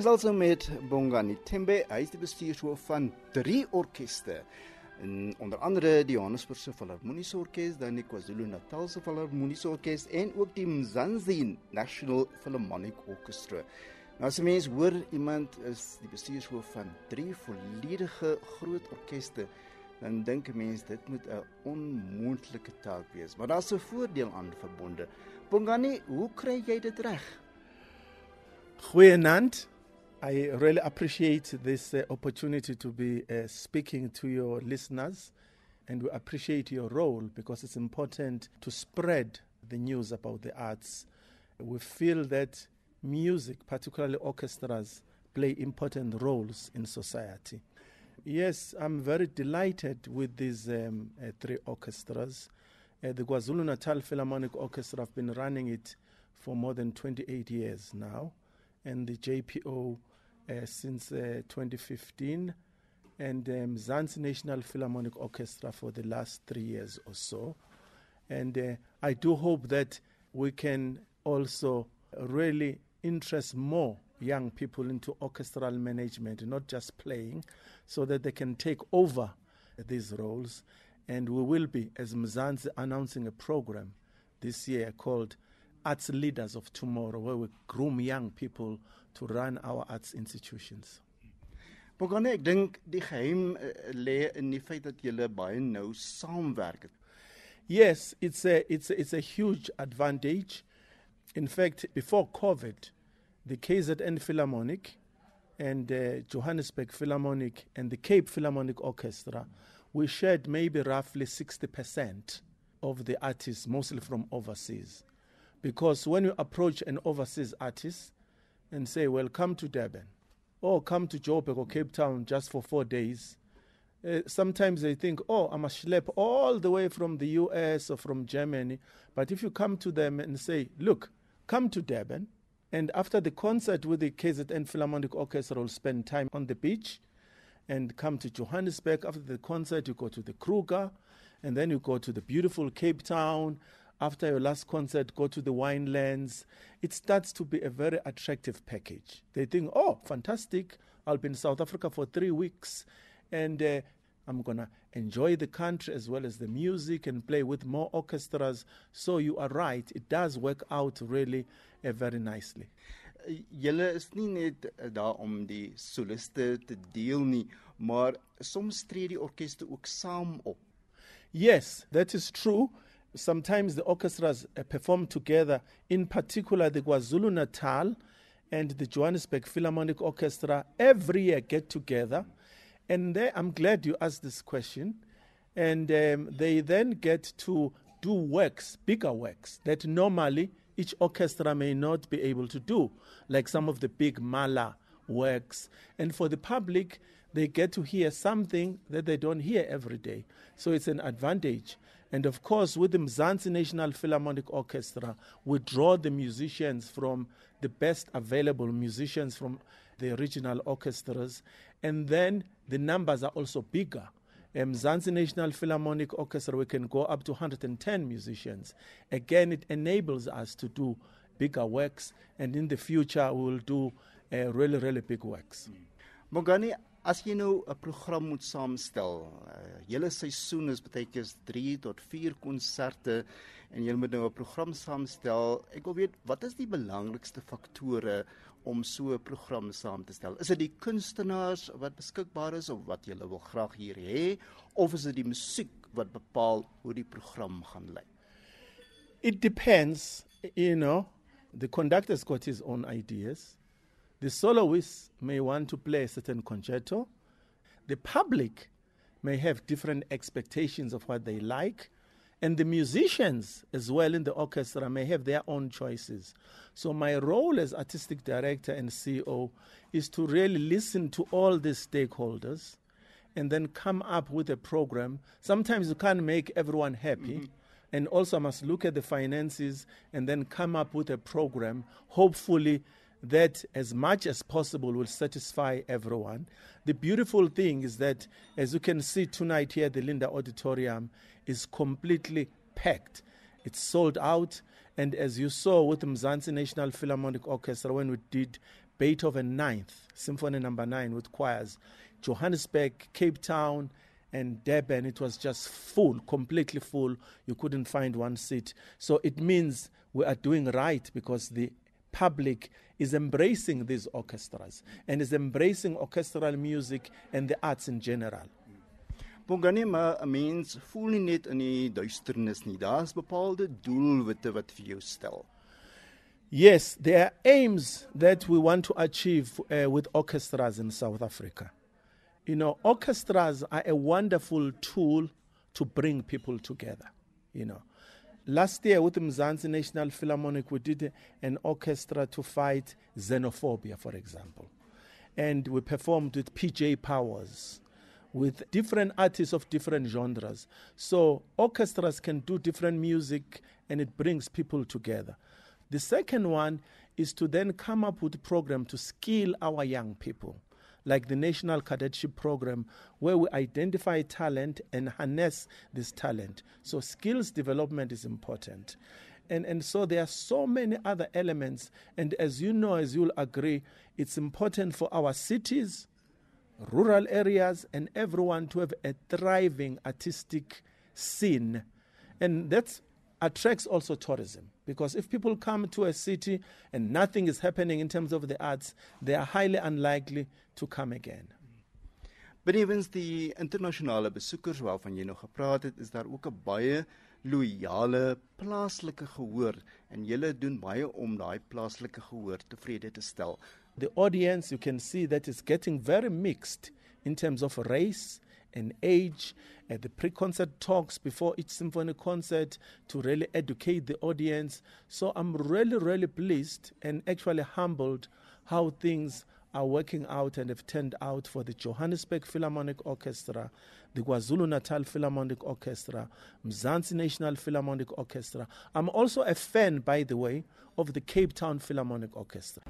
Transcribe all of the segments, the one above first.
gesels nou met Bongani Tembe, hy is die bestuurshoof van drie orkeste. En onder andere die Johannesburgse Filharmoniese Orkees, dan die KwaZulu-Natalse Filharmoniese Orkees en ook die Mzansi National Philharmonic Orchestra. Nou as 'n mens hoor iemand is die bestuurshoof van drie volledige groot orkeste, dan dink 'n mens dit moet 'n onmoontlike taak wees. Maar daar's 'n voordeel aan verbonde. Bongani, hoe kry jy dit reg? Goeienaand. I really appreciate this uh, opportunity to be uh, speaking to your listeners, and we appreciate your role because it's important to spread the news about the arts. We feel that music, particularly orchestras, play important roles in society. Yes, I'm very delighted with these um, uh, three orchestras. Uh, the KwaZulu Natal Philharmonic Orchestra, I've been running it for more than 28 years now, and the JPO uh, since uh, 2015, and um, Mzansi National Philharmonic Orchestra for the last three years or so. And uh, I do hope that we can also really interest more young people into orchestral management, not just playing, so that they can take over these roles. And we will be, as Mzansi, announcing a program this year called Arts Leaders of Tomorrow, where we groom young people to run our arts institutions. Bongani, ek dink die geheim lê in die feit dat julle baie nou saamwerk. Yes, it's a, it's a, it's a huge advantage. In fact, before COVID, the KZN Philharmonic and uh, Johannesburg Philharmonic and the Cape Philharmonic Orchestra, we shared maybe roughly 60% of the artists, mostly from overseas. Because when you approach an overseas artist and say, well, come to Durban, or come to Joburg or Cape Town just for four days, uh, sometimes they think, oh, I must schlep all the way from the US or from Germany. But if you come to them and say, look, come to Durban, and after the concert with the KZN Philharmonic Orchestra, will spend time on the beach and come to Johannesburg. After the concert, you go to the Kruger, and then you go to the beautiful Cape Town. After your last concert, go to the winelands. It starts to be a very attractive package. They think, oh, fantastic. I'll be in South Africa for three weeks, and uh, I'm going to enjoy the country as well as the music and play with more orchestras. So you are right, it does work out really uh, very nicely. Julle is nie net uh, daar om die soliste te deel nie, maar soms tree die orkeste ook saam op. Yes, that is true. Sometimes the orchestras uh, perform together, in particular the KwaZulu Natal and the Johannesburg Philharmonic Orchestra every year get together. And they, I'm glad you asked this question. And um, they then get to do works, bigger works, that normally each orchestra may not be able to do, like some of the big Mahler works. And for the public, they get to hear something that they don't hear every day. So it's an advantage. And of course, with the Mzansi National Philharmonic Orchestra, we draw the musicians from the best available musicians from the regional orchestras. And then the numbers are also bigger. Mzansi National Philharmonic Orchestra, we can go up to 110 musicians. Again, it enables us to do bigger works, and in the future, we will do uh, really, really big works. Bongani, as jy nou 'n program moet saamstel, uh, julle seisoen is baie keer 3 tot 4 konserte en jy moet nou 'n program saamstel. Ek wil weet, wat is die belangrikste faktore om so 'n program saam te stel? Is dit die kunstenaars wat beskikbaar is of wat jy wil graag hier hê of is dit die musiek wat bepaal hoe die program gaan lyk? It depends, you know. The conductor's got his own ideas. The soloist may want to play a certain concerto. The public may have different expectations of what they like. And the musicians, as well in the orchestra, may have their own choices. So, my role as artistic director and CEO is to really listen to all these stakeholders and then come up with a program. Sometimes you can't make everyone happy. Mm-hmm. And also, I must look at the finances and then come up with a program, hopefully, that as much as possible will satisfy everyone. The beautiful thing is that, as you can see tonight here, the Linder Auditorium is completely packed. It's sold out. And as you saw with the Mzansi National Philharmonic Orchestra when we did Beethoven Ninth Symphony Number Nine with choirs, Johannesburg, Cape Town, and Durban. It was just full, completely full. You couldn't find one seat. So it means we are doing right because the public is embracing these orchestras and is embracing orchestral music and the arts in general. Bongani maar 'n mens voel nie net in die duisternis nie. Daar's bepaalde doelwitte wat vir jou stel. Yes, there are aims that we want to achieve uh, with orchestras in South Africa. You know, orchestras are a wonderful tool to bring people together, you know. Last year with the Mzansi National Philharmonic, we did an orchestra to fight xenophobia, for example. And we performed with PJ Powers, with different artists of different genres. So orchestras can do different music and it brings people together. The second one is to then come up with a program to skill our young people like the National Cadetship Program, where we identify talent and harness this talent. So, skills development is important. And, and so there are so many other elements. And as you know, as you'll agree, it's important for our cities, rural areas, and everyone to have a thriving artistic scene. And that's attracts also tourism because if people come to a city and nothing is happening in terms of the arts, they are highly unlikely to come again. Benewens die internasionale besoekers waarvan jy nog gepraat het, is daar ook 'n baie loyale plaaslike gehoor en julle doen baie om daai plaaslike gehoor tevrede te stel. The audience you can see that is getting very mixed in terms of race and age, at the pre concert talks before each symphony concert to really educate the audience. So I'm really, really pleased and actually humbled how things are working out and have turned out for the Johannesburg Philharmonic Orchestra, the KwaZulu Natal Philharmonic Orchestra, Mzansi National Philharmonic Orchestra. I'm also a fan, by the way, of the Cape Town Philharmonic Orchestra.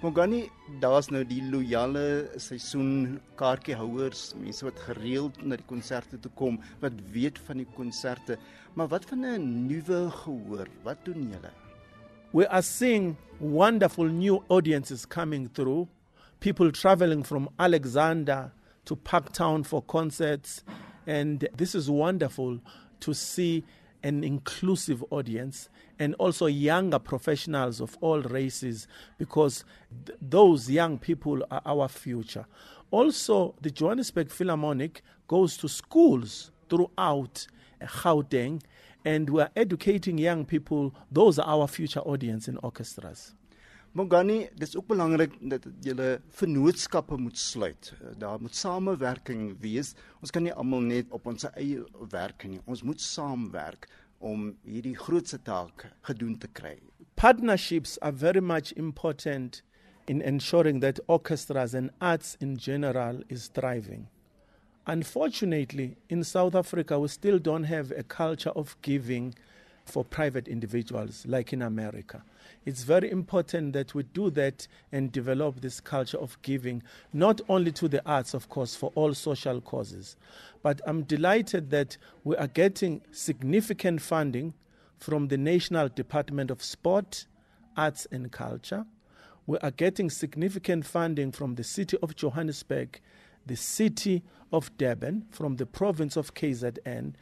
Daar's nou die loyale mense wat gereeld na die konserte toe kom, wat weet van die konserte. Maar wat van 'n nuwe gehoor? Wat doen julle? We are seeing wonderful new audiences coming through. People traveling from Alexandra to Parktown for concerts and this is wonderful to see an inclusive audience and also younger professionals of all races because th- those young people are our future. Also, the Johannesburg Philharmonic goes to schools throughout uh, Gauteng and we are educating young people. Those are our future audience in orchestras. Mongani, dis ook belangrik dat julle vennootskappe moet sluit. Daar moet samewerking wees. Ons kan nie almal net op ons eie werk nie. Ons moet saamwerk om hierdie grootse taak gedoen te kry. Partnerships are very much important in ensuring that orchestras and arts in general is thriving. Unfortunately, in South Africa, we still don't have a culture of giving for private individuals like in America. It's very important that we do that and develop this culture of giving, not only to the arts, of course, for all social causes. But I'm delighted that we are getting significant funding from the National Department of Sport, Arts and Culture. We are getting significant funding from the city of Johannesburg, the city of Durban, from the province of KZN.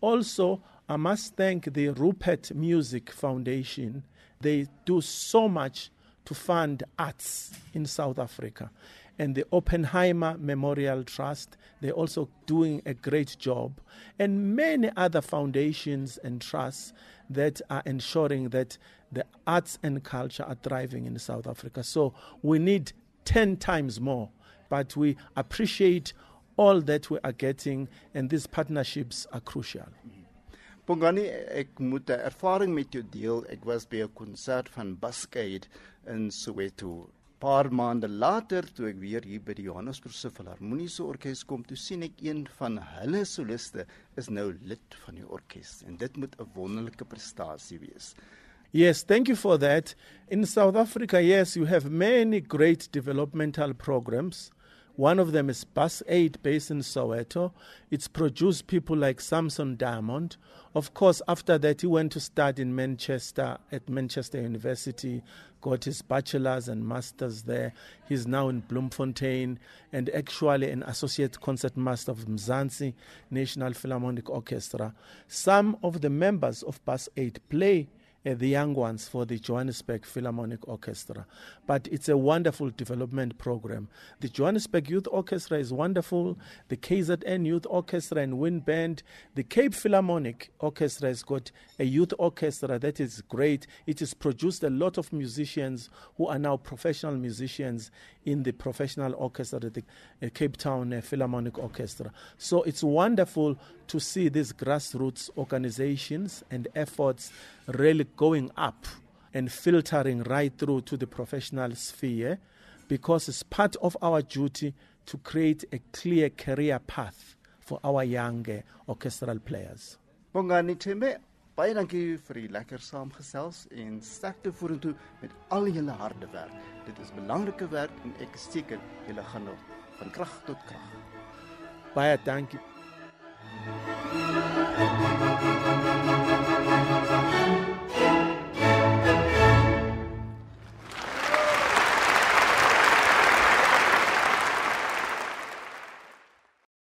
Also, I must thank the Rupert Music Foundation. They do so much to fund arts in South Africa. And the Oppenheimer Memorial Trust, they're also doing a great job. And many other foundations and trusts that are ensuring that the arts and culture are thriving in South Africa. So we need 10 times more. But we appreciate all that we are getting, and these partnerships are crucial. Pongani, ek moet 'n ervaring met jou deel. Ek was by 'n konsert van Bascade in Soweto. Paar maande later toe ek weer hier by die Johannesburgse Filharmoniese Orkees kom, toe sien ek een van hulle soliste is nou lid van die orkes en dit moet 'n wonderlike prestasie wees. Yes, thank you for that. In South Africa, yes, you have many great developmental programs One of them is Buskaid based in Soweto. It's produced people like Samson Diamond. Of course, after that, he went to study in Manchester at Manchester University, got his bachelor's and master's there. He's now in Bloemfontein and actually an associate concertmaster of Mzansi National Philharmonic Orchestra. Some of the members of Buskaid play uh, the young ones for the Johannesburg Philharmonic Orchestra. But it's a wonderful development program. The Johannesburg Youth Orchestra is wonderful. The KZN Youth Orchestra and Wind Band. The Cape Philharmonic Orchestra has got a youth orchestra that is great. It has produced a lot of musicians who are now professional musicians in the professional orchestra, the uh, Cape Town uh, Philharmonic Orchestra. So it's wonderful to see these grassroots organizations and efforts really going up and filtering right through to the professional sphere because it's part of our duty to create a clear career path for our young uh, orchestral players. Bongani Tembe, baie dankie vir die lekker saamgesels en sterkte vorentoe met al julle harde werk. Dit is belangrike werk en ek is seker julle gaan nog van krag tot krag. Baie dankie. Thank you.